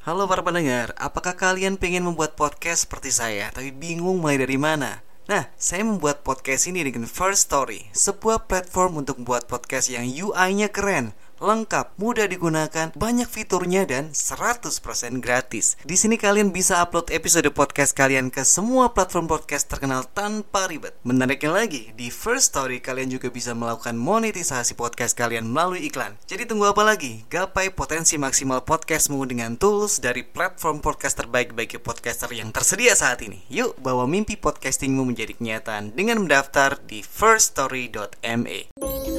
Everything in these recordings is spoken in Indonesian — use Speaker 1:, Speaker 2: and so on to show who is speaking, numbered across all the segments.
Speaker 1: Halo para pendengar, apakah kalian pengen membuat podcast seperti saya tapi bingung mulai dari mana? Nah, saya membuat podcast ini dengan First Story, sebuah platform untuk membuat podcast yang UI-nya keren, lengkap, mudah digunakan, banyak fiturnya dan 100% gratis. Di sini kalian bisa upload episode podcast kalian ke semua platform podcast terkenal tanpa ribet. Menariknya lagi, di First Story kalian juga bisa melakukan monetisasi podcast kalian melalui iklan. Jadi tunggu apa lagi? Gapai potensi maksimal podcastmu dengan tools dari platform podcast terbaik bagi podcaster yang tersedia saat ini. Yuk, bawa mimpi podcastingmu menjadi kenyataan dengan mendaftar di firststory.me.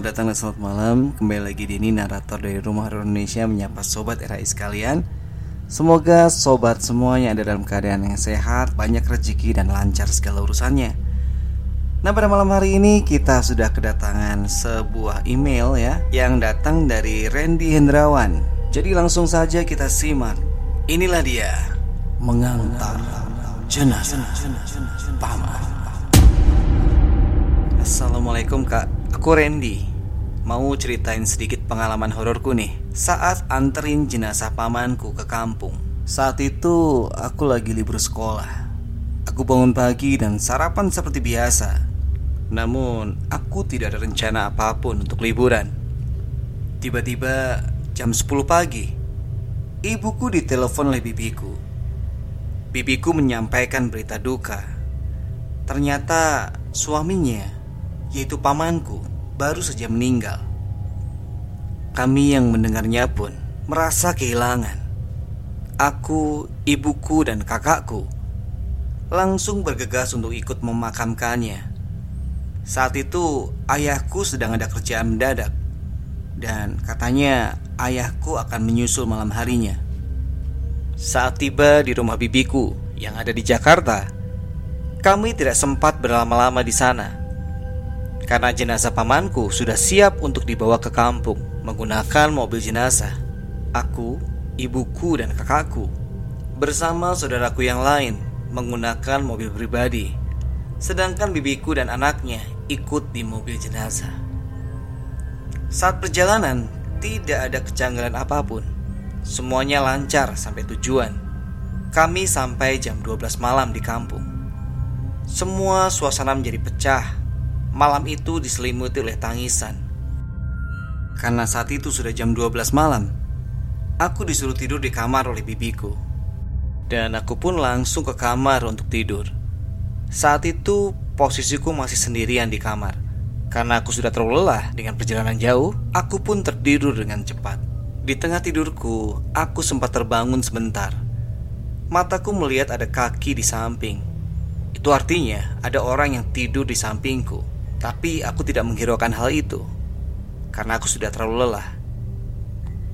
Speaker 1: selamat datang dan selamat malam. Kembali lagi di ini narator dari Rumah Indonesia Menyapa Sobat RAI sekalian Semoga sobat semuanya ada dalam keadaan yang sehat Banyak rezeki dan lancar segala urusannya. Nah pada malam hari ini kita sudah kedatangan sebuah email ya Yang datang dari Randy Hendrawan. Jadi langsung saja kita simak. Inilah dia Mengantar jenazah paman. Assalamualaikum kak. Aku Randy Mau ceritain sedikit pengalaman hororku nih. Saat anterin jenazah pamanku ke kampung. Saat itu aku lagi libur sekolah. Aku bangun pagi dan sarapan seperti biasa. Namun aku tidak ada rencana apa pun untuk liburan. Tiba-tiba jam 10 pagi Ibuku ditelepon oleh bibiku. Bibiku menyampaikan berita duka. Ternyata suaminya yaitu pamanku, baru saja meninggal. Kami yang mendengarnya pun merasa kehilangan. Aku, ibuku, dan kakakku langsung bergegas untuk ikut memakamkannya. Saat itu, ayahku sedang ada kerjaan mendadak, dan katanya ayahku akan menyusul malam harinya. Saat tiba di rumah bibiku yang ada di Jakarta, kami tidak sempat berlama-lama di sana karena jenazah pamanku sudah siap untuk dibawa ke kampung menggunakan mobil jenazah. Aku, ibuku, dan kakakku bersama saudaraku yang lain menggunakan mobil pribadi, sedangkan bibiku dan anaknya ikut di mobil jenazah. Saat perjalanan, tidak ada kejanggalan apa pun. Semuanya lancar sampai tujuan. Kami sampai jam 12 malam di kampung. Semua suasana menjadi pecah Malam itu diselimuti oleh tangisan. Karena saat itu sudah jam 12 malam Aku disuruh tidur di kamar oleh bibiku. Dan aku pun langsung ke kamar untuk tidur. Saat itu posisiku masih sendirian di kamar. Karena aku sudah terlalu lelah dengan perjalanan jauh Aku pun tertidur dengan cepat. Di tengah tidurku, aku sempat terbangun sebentar. Mataku melihat ada kaki di samping. Itu artinya ada orang yang tidur di sampingku tapi aku tidak menghiraukan hal itu karena aku sudah terlalu lelah.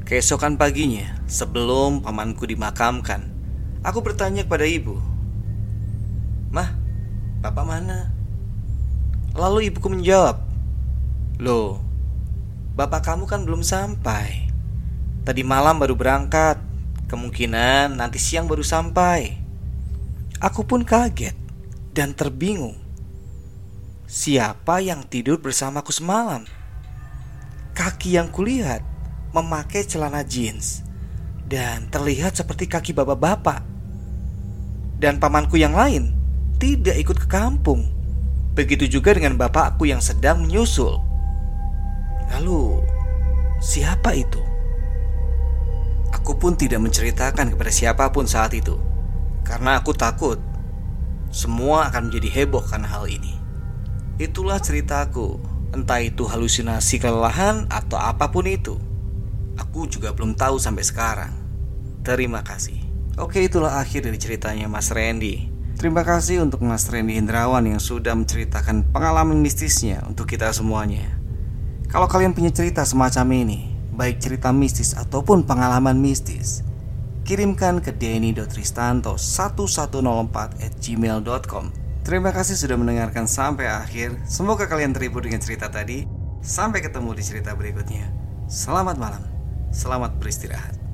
Speaker 1: Keesokan paginya, sebelum pamanku dimakamkan, aku bertanya kepada ibu, "Mah, bapak mana?" Lalu ibuku menjawab, "Loh, bapak kamu kan belum sampai. Tadi malam baru berangkat, kemungkinan nanti siang baru sampai." Aku pun kaget dan terbingung Siapa yang tidur bersamaku semalam? Kaki yang kulihat memakai celana jeans dan terlihat seperti kaki bapak-bapak. Dan pamanku yang lain tidak ikut ke kampung. Begitu juga dengan bapakku yang sedang menyusul. Lalu, siapa itu? Aku pun tidak menceritakan kepada siapa pun saat itu, karena aku takut semua akan menjadi heboh karena hal ini. Itulah ceritaku, entah itu halusinasi kelelahan atau apa pun itu. Aku juga belum tahu sampai sekarang. Terima kasih. Oke, itulah akhir dari ceritanya Mas Randy. Terima kasih untuk Mas Randy Hendrawan yang sudah menceritakan pengalaman mistisnya untuk kita semuanya. Kalau kalian punya cerita semacam ini, baik cerita mistis ataupun pengalaman mistis, kirimkan ke denny.tristanto1104 at gmail.com Terima kasih sudah mendengarkan sampai akhir. Semoga kalian terhibur dengan cerita tadi. Sampai ketemu di cerita berikutnya. Selamat malam. Selamat beristirahat.